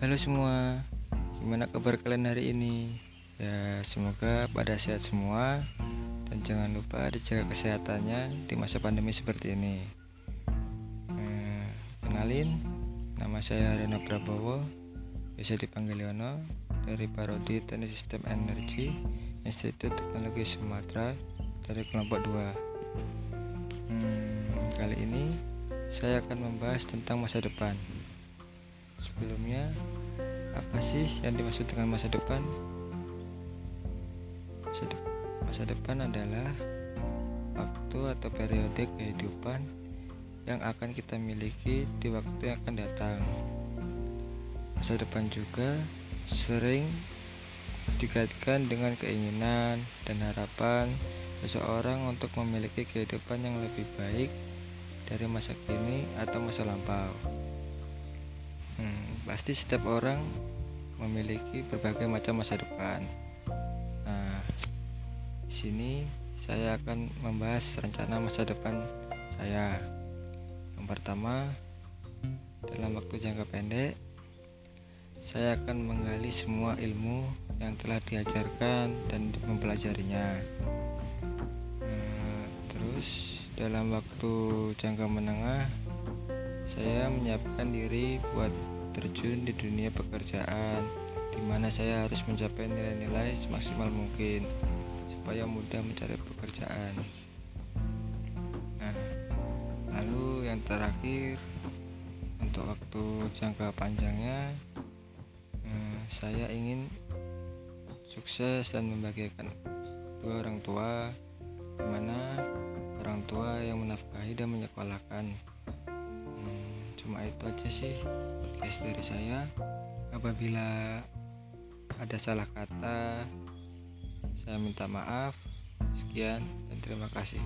Halo semua, gimana kabar kalian hari ini? Ya, semoga pada sehat semua dan jangan lupa dijaga kesehatannya di masa pandemi seperti ini. Eh, kenalin, nama saya Reno Prabowo, bisa dipanggil Yono dari Parodi Teknik Sistem Energi Institut Teknologi Sumatera dari kelompok 2. Hmm, kali ini saya akan membahas tentang masa depan. Sebelumnya, apa sih yang dimaksud dengan masa depan? Masa, de masa depan adalah waktu atau periode kehidupan yang akan kita miliki di waktu yang akan datang. Masa depan juga sering dikaitkan dengan keinginan dan harapan seseorang untuk memiliki kehidupan yang lebih baik dari masa kini atau masa lampau. Hmm, pasti setiap orang memiliki berbagai macam masa depan. Nah, di sini saya akan membahas rencana masa depan saya. Yang pertama, dalam waktu jangka pendek, saya akan menggali semua ilmu yang telah diajarkan dan mempelajarinya. Nah, terus, dalam waktu jangka menengah, saya menyiapkan diri buat terjun di dunia pekerjaan, di mana saya harus mencapai nilai-nilai semaksimal mungkin supaya mudah mencari pekerjaan. Nah, lalu yang terakhir untuk waktu jangka panjangnya, eh, saya ingin sukses dan membahagiakan dua orang tua, di mana orang tua yang menafkahi dan menyekolahkan cuma itu aja sih podcast dari saya. Apabila ada salah kata saya minta maaf. Sekian dan terima kasih